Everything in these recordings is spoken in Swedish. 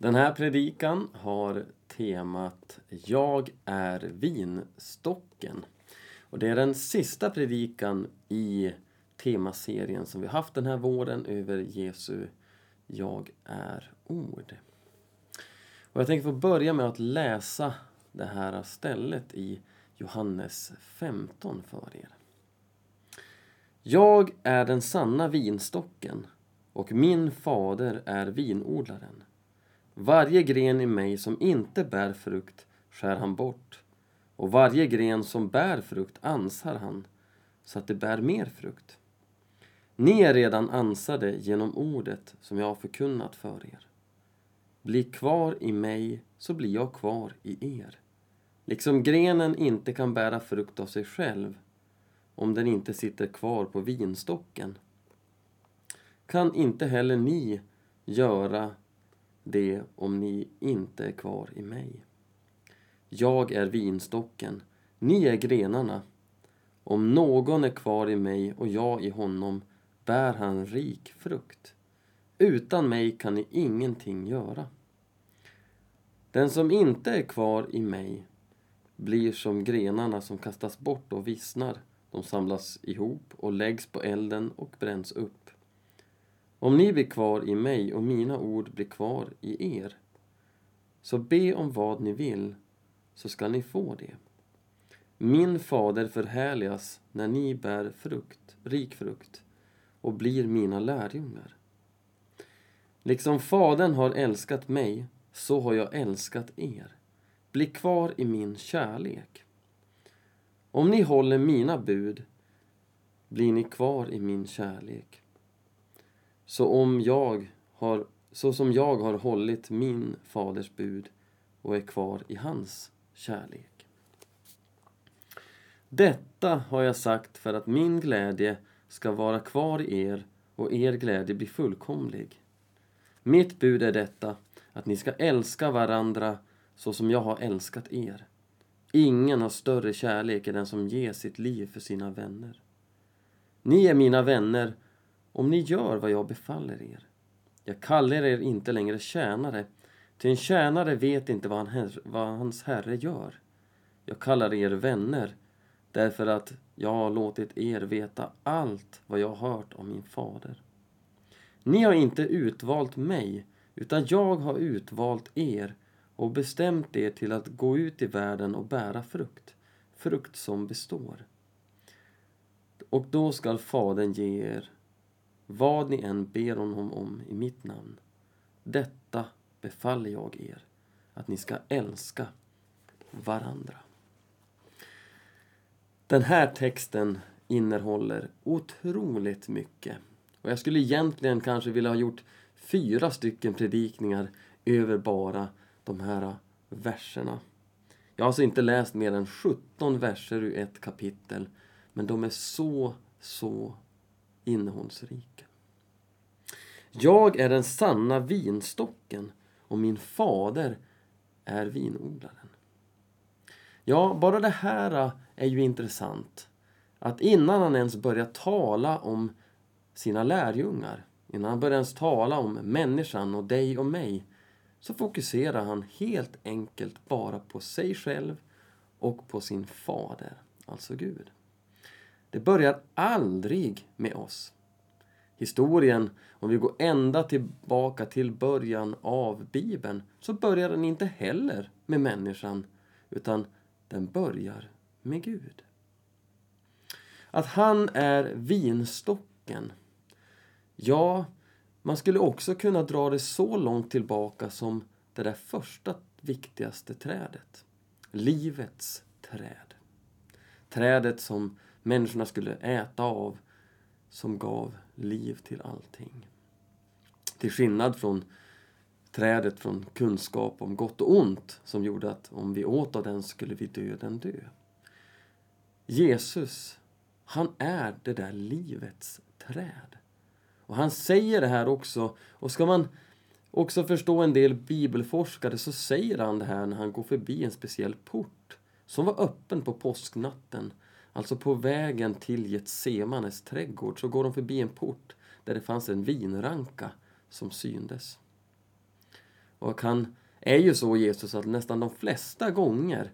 Den här predikan har temat Jag är vinstocken. Och det är den sista predikan i temaserien som vi haft den här våren över Jesu Jag är ord. Och jag tänker få börja med att läsa det här stället i Johannes 15 för er. Jag är den sanna vinstocken och min fader är vinodlaren. Varje gren i mig som inte bär frukt skär han bort och varje gren som bär frukt ansar han så att det bär mer frukt. Ni är redan ansade genom ordet som jag har förkunnat för er. Bli kvar i mig så blir jag kvar i er. Liksom grenen inte kan bära frukt av sig själv om den inte sitter kvar på vinstocken kan inte heller ni göra det om ni inte är kvar i mig. Jag är vinstocken, ni är grenarna. Om någon är kvar i mig och jag i honom bär han rik frukt. Utan mig kan ni ingenting göra. Den som inte är kvar i mig blir som grenarna som kastas bort och vissnar. De samlas ihop och läggs på elden och bränns upp. Om ni blir kvar i mig och mina ord blir kvar i er, så be om vad ni vill, så skall ni få det. Min fader förhärligas när ni bär frukt, rik frukt, och blir mina lärjungar. Liksom Fadern har älskat mig, så har jag älskat er. Bli kvar i min kärlek. Om ni håller mina bud blir ni kvar i min kärlek. Så, om jag har, så som jag har hållit min faders bud och är kvar i hans kärlek. Detta har jag sagt för att min glädje ska vara kvar i er och er glädje bli fullkomlig. Mitt bud är detta, att ni ska älska varandra så som jag har älskat er. Ingen har större kärlek än den som ger sitt liv för sina vänner. Ni är mina vänner om ni gör vad jag befaller er. Jag kallar er inte längre tjänare, ty en tjänare vet inte vad, han, vad hans herre gör. Jag kallar er vänner, därför att jag har låtit er veta allt vad jag har hört om min fader. Ni har inte utvalt mig, utan jag har utvalt er och bestämt er till att gå ut i världen och bära frukt, frukt som består. Och då skall Fadern ge er vad ni än ber honom om i mitt namn. Detta befaller jag er, att ni ska älska varandra. Den här texten innehåller otroligt mycket. Och jag skulle egentligen kanske vilja ha gjort fyra stycken predikningar över bara de här verserna. Jag har alltså inte läst mer än 17 verser ur ett kapitel, men de är så, så innehållsrika. Jag är den sanna vinstocken och min fader är vinodlaren. Ja, bara det här är ju intressant. Att innan han ens börjar tala om sina lärjungar, innan han börjar ens tala om människan och dig och mig, så fokuserar han helt enkelt bara på sig själv och på sin fader, alltså Gud. Det börjar aldrig med oss. Historien, om vi går ända tillbaka till början av Bibeln, så börjar den inte heller med människan, utan den börjar med Gud. Att han är vinstocken. Ja, man skulle också kunna dra det så långt tillbaka som det där första viktigaste trädet. Livets träd. Trädet som människorna skulle äta av, som gav liv till allting. Till skillnad från trädet från kunskap om gott och ont som gjorde att om vi åt av den skulle vi döden dö. Jesus, han är det där livets träd. Och han säger det här också, och ska man också förstå en del bibelforskare så säger han det här när han går förbi en speciell port som var öppen på påsknatten. Alltså på vägen till Getsemanes trädgård så går de förbi en port där det fanns en vinranka som syndes. Och han är ju så, Jesus, att nästan de flesta gånger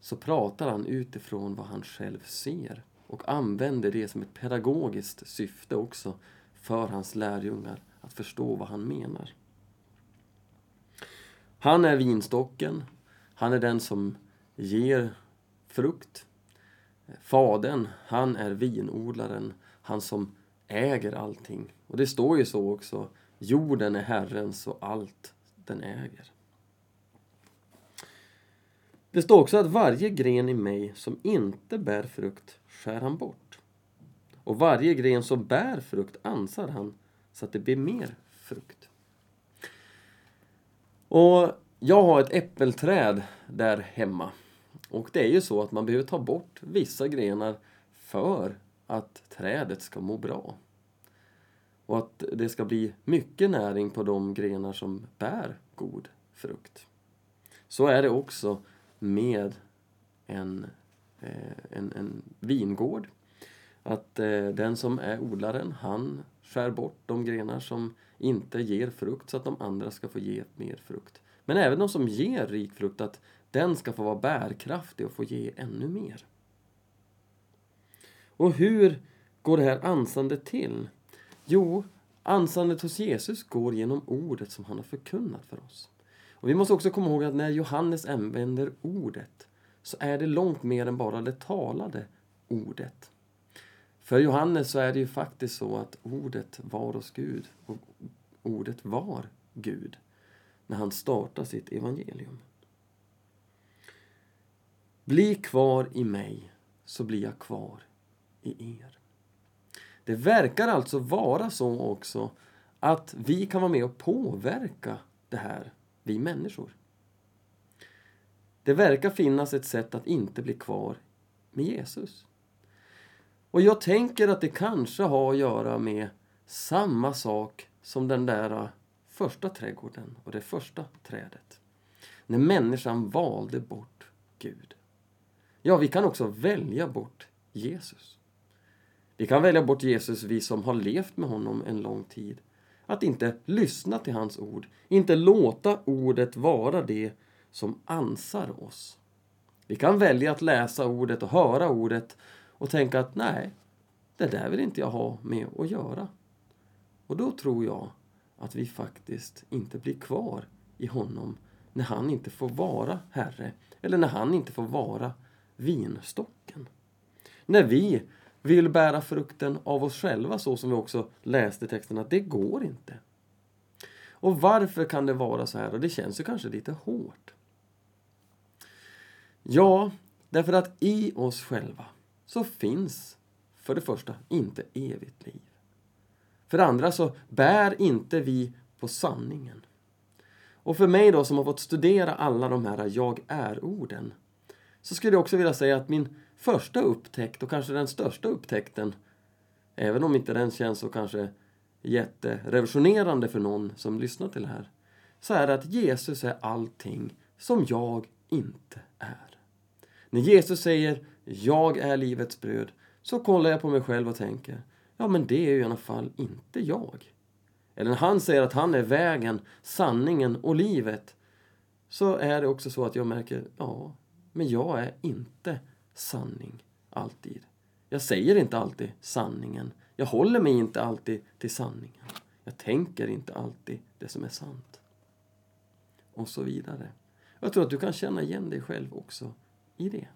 så pratar han utifrån vad han själv ser och använder det som ett pedagogiskt syfte också för hans lärjungar att förstå vad han menar. Han är vinstocken, han är den som ger frukt. Fadern, han är vinodlaren, han som äger allting. Och det står ju så också, jorden är Herrens och allt den äger. Det står också att varje gren i mig som inte bär frukt skär han bort. Och varje gren som bär frukt ansar han så att det blir mer frukt. Och jag har ett äppelträd där hemma. Och det är ju så att man behöver ta bort vissa grenar för att trädet ska må bra. Och att det ska bli mycket näring på de grenar som bär god frukt. Så är det också med en, eh, en, en vingård. Att eh, den som är odlaren, han skär bort de grenar som inte ger frukt så att de andra ska få ge mer frukt. Men även de som ger rik frukt, att den ska få vara bärkraftig och få ge ännu mer. Och hur går det här ansandet till? Jo, ansandet hos Jesus går genom ordet som han har förkunnat för oss. Och Vi måste också komma ihåg att när Johannes använder ordet så är det långt mer än bara det talade ordet. För Johannes så är det ju faktiskt så att ordet var hos Gud och ordet var Gud när han startar sitt evangelium. Bli kvar i mig så blir jag kvar i er. Det verkar alltså vara så också att vi kan vara med och påverka det här, vi människor. Det verkar finnas ett sätt att inte bli kvar med Jesus. Och jag tänker att det kanske har att göra med samma sak som den där äh, första trädgården och det första trädet. När människan valde bort Gud. Ja, vi kan också välja bort Jesus. Vi kan välja bort Jesus, vi som har levt med honom en lång tid. Att inte lyssna till hans ord, inte låta ordet vara det som ansar oss. Vi kan välja att läsa ordet och höra ordet och tänka att nej, det där vill inte jag ha med att göra. Och då tror jag att vi faktiskt inte blir kvar i honom när han inte får vara Herre eller när han inte får vara vinstocken. När vi vill bära frukten av oss själva så som vi också läste i texten att det går inte. Och varför kan det vara så här? Och det känns ju kanske lite hårt. Ja, därför att i oss själva så finns för det första inte evigt liv. För det andra så bär inte vi på sanningen. Och för mig då som har fått studera alla de här jag är-orden så skulle jag också vilja säga att min första upptäckt och kanske den största upptäckten även om inte den känns så kanske jätterevolutionerande för någon som lyssnar till det här så är det att Jesus är allting som jag inte är. När Jesus säger jag är livets bröd så kollar jag på mig själv och tänker ja men det är ju i alla fall inte jag. Eller när han säger att han är vägen, sanningen och livet så är det också så att jag märker, ja, men jag är inte sanning alltid. Jag säger inte alltid sanningen. Jag håller mig inte alltid till sanningen. Jag tänker inte alltid det som är sant. Och så vidare. Jag tror att du kan känna igen dig själv också i det.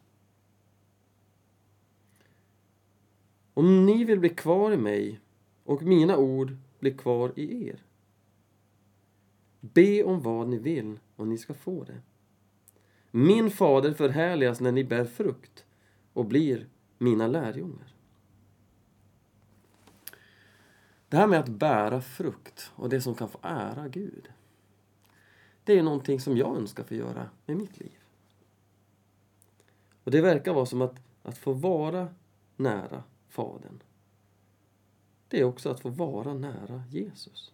Om ni vill bli kvar i mig och mina ord blir kvar i er. Be om vad ni vill och ni ska få det. Min fader förhärligas när ni bär frukt och blir mina lärjungar. Det här med att bära frukt och det som kan få ära Gud. Det är någonting som jag önskar få göra med mitt liv. Och det verkar vara som att, att få vara nära Fadern. Det är också att få vara nära Jesus.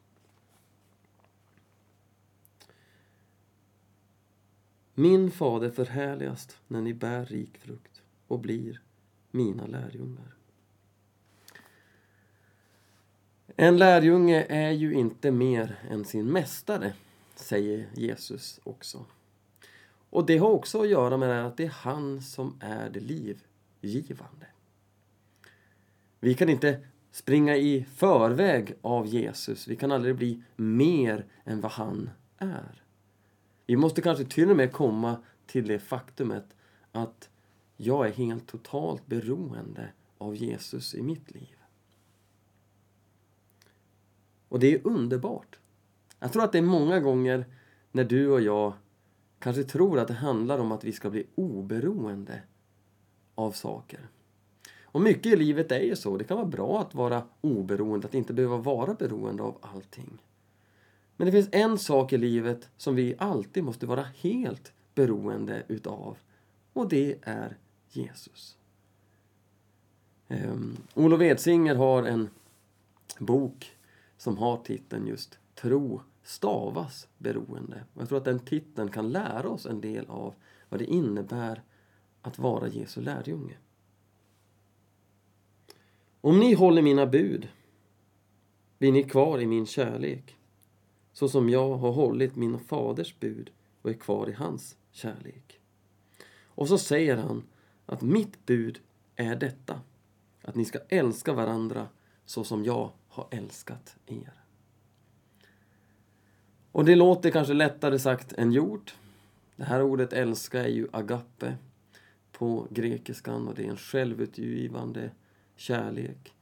Min fader förhärligas när ni bär rik frukt och blir mina lärjungar. En lärjunge är ju inte mer än sin mästare, säger Jesus också. Och det har också att göra med att det är han som är det livgivande. Vi kan inte springa i förväg av Jesus. Vi kan aldrig bli mer än vad han är. Vi måste kanske till och med komma till det faktumet att jag är helt totalt beroende av Jesus i mitt liv. Och det är underbart. Jag tror att det är många gånger när du och jag kanske tror att det handlar om att vi ska bli oberoende av saker. Och mycket i livet är ju så. Det kan vara bra att vara oberoende, att inte behöva vara beroende av allting. Men det finns en sak i livet som vi alltid måste vara helt beroende utav. Och det är Jesus. Um, Olof Edsinger har en bok som har titeln just Tro stavas beroende. Och jag tror att den titeln kan lära oss en del av vad det innebär att vara Jesu lärjunge. Om ni håller mina bud blir ni kvar i min kärlek så som jag har hållit min faders bud och är kvar i hans kärlek. Och så säger han att mitt bud är detta, att ni ska älska varandra så som jag har älskat er. Och det låter kanske lättare sagt än gjort. Det här ordet älska är ju agape på grekiskan och det är en självutgivande kärlek.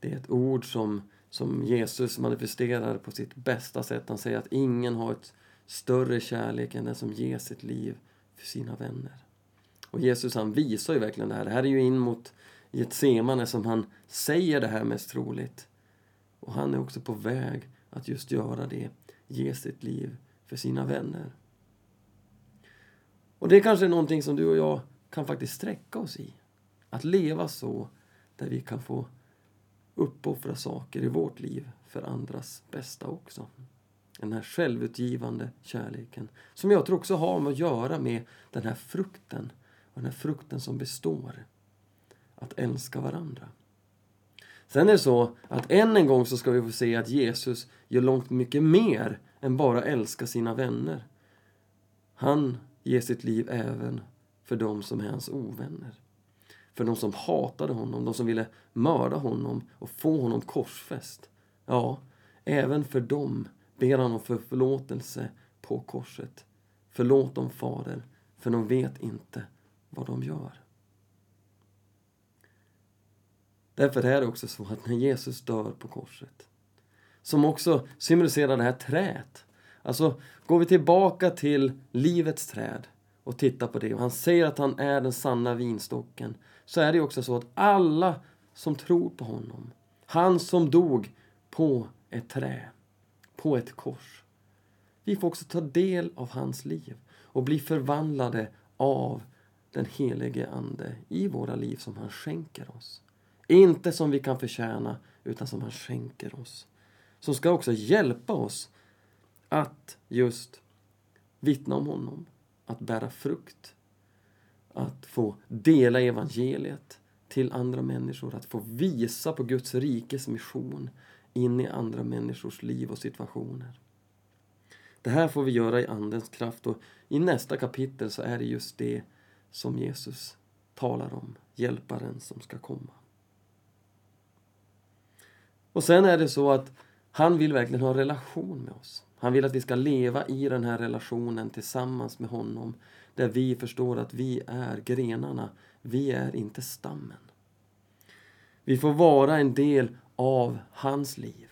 Det är ett ord som, som Jesus manifesterar på sitt bästa sätt. Han säger att ingen har ett större kärlek än den som ger sitt liv för sina vänner. Och Jesus han visar ju verkligen det här. Det här är ju in mot Getsemane som han säger det här mest troligt. Och han är också på väg att just göra det, ge sitt liv för sina vänner. Och det är kanske någonting som du och jag kan faktiskt sträcka oss i. Att leva så där vi kan få uppoffra saker i vårt liv för andras bästa också. Den här självutgivande kärleken som jag tror också har med att göra med den här frukten och den här frukten som består. Att älska varandra. Sen är det så att än en gång så ska vi få se att Jesus gör långt mycket mer än bara älska sina vänner. Han ger sitt liv även för dem som är hans ovänner. För de som hatade honom, de som ville mörda honom och få honom korsfäst. Ja, även för dem ber han om för förlåtelse på korset. Förlåt dem, Fader, för de vet inte vad de gör. Därför är det också så att när Jesus dör på korset, som också symboliserar det här träet. Alltså, går vi tillbaka till livets träd och tittar på det och han säger att han är den sanna vinstocken, så är det också så att alla som tror på honom, han som dog på ett trä, på ett kors, vi får också ta del av hans liv och bli förvandlade av den helige Ande i våra liv som han skänker oss. Inte som vi kan förtjäna, utan som han skänker oss. Som ska också hjälpa oss att just vittna om honom, att bära frukt, att få dela evangeliet till andra människor, att få visa på Guds rikes mission in i andra människors liv och situationer. Det här får vi göra i Andens kraft och i nästa kapitel så är det just det som Jesus talar om, hjälparen som ska komma. Och sen är det så att han vill verkligen ha en relation med oss. Han vill att vi ska leva i den här relationen tillsammans med honom. Där vi förstår att vi är grenarna, vi är inte stammen. Vi får vara en del av hans liv.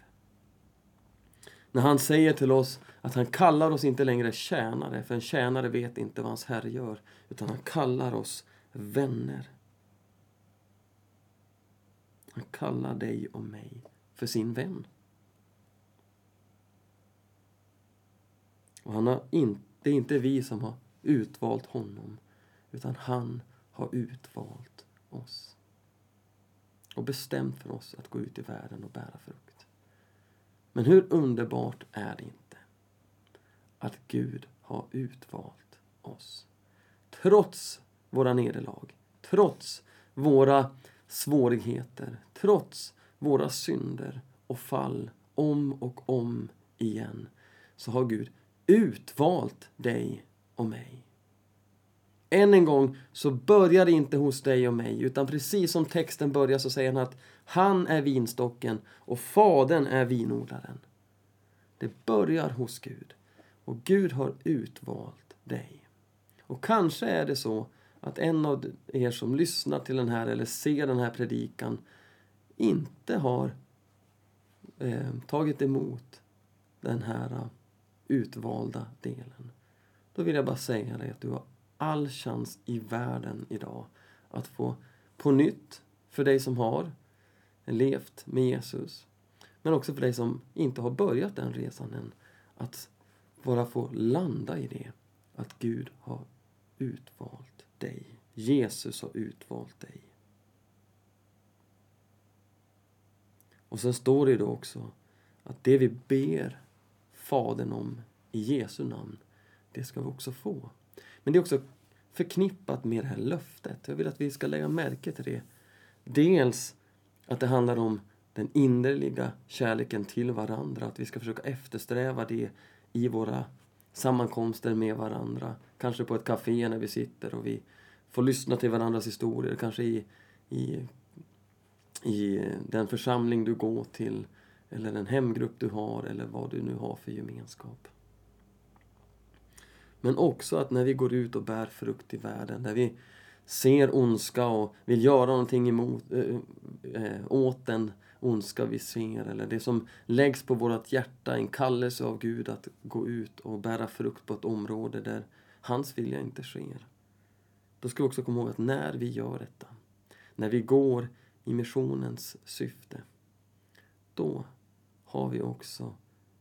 När han säger till oss att han kallar oss inte längre tjänare, för en tjänare vet inte vad hans herre gör, utan han kallar oss vänner. Han kallar dig och mig för sin vän. Och han har in, det är inte vi som har utvalt honom, utan han har utvalt oss. Och bestämt för oss att gå ut i världen och bära frukt. Men hur underbart är det inte att Gud har utvalt oss? Trots våra nederlag, trots våra svårigheter, trots våra synder och fall om och om igen så har Gud utvalt dig och mig. Än en gång så börjar det inte hos dig och mig utan precis som texten börjar så säger han att han är vinstocken och fadern är vinodlaren. Det börjar hos Gud och Gud har utvalt dig. Och kanske är det så att en av er som lyssnar till den här eller ser den här predikan inte har eh, tagit emot den här utvalda delen. Då vill jag bara säga dig att du har all chans i världen idag att få på nytt, för dig som har levt med Jesus, men också för dig som inte har börjat den resan än, att bara få landa i det, att Gud har utvalt dig. Jesus har utvalt dig. Och sen står det då också att det vi ber Fadern om i Jesu namn, det ska vi också få. Men det är också förknippat med det här löftet. Jag vill att vi ska lägga märke till det. Dels att det handlar om den innerliga kärleken till varandra, att vi ska försöka eftersträva det i våra sammankomster med varandra. Kanske på ett café när vi sitter och vi får lyssna till varandras historier, kanske i, i, i den församling du går till eller den hemgrupp du har eller vad du nu har för gemenskap. Men också att när vi går ut och bär frukt i världen, när vi ser ondska och vill göra någonting emot, äh, åt den ondska vi ser eller det som läggs på vårt hjärta, en kallelse av Gud att gå ut och bära frukt på ett område där hans vilja inte sker. Då ska vi också komma ihåg att när vi gör detta, när vi går i missionens syfte, då har vi också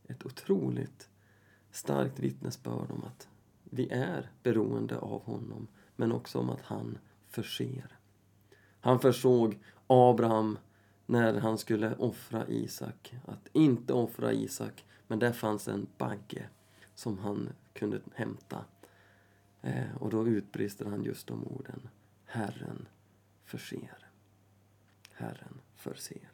ett otroligt starkt vittnesbörd om att vi är beroende av honom, men också om att han förser. Han försåg Abraham när han skulle offra Isak, att inte offra Isak, men där fanns en bagge som han kunde hämta. Eh, och då utbrister han just de orden. Herren förser. Herren förser.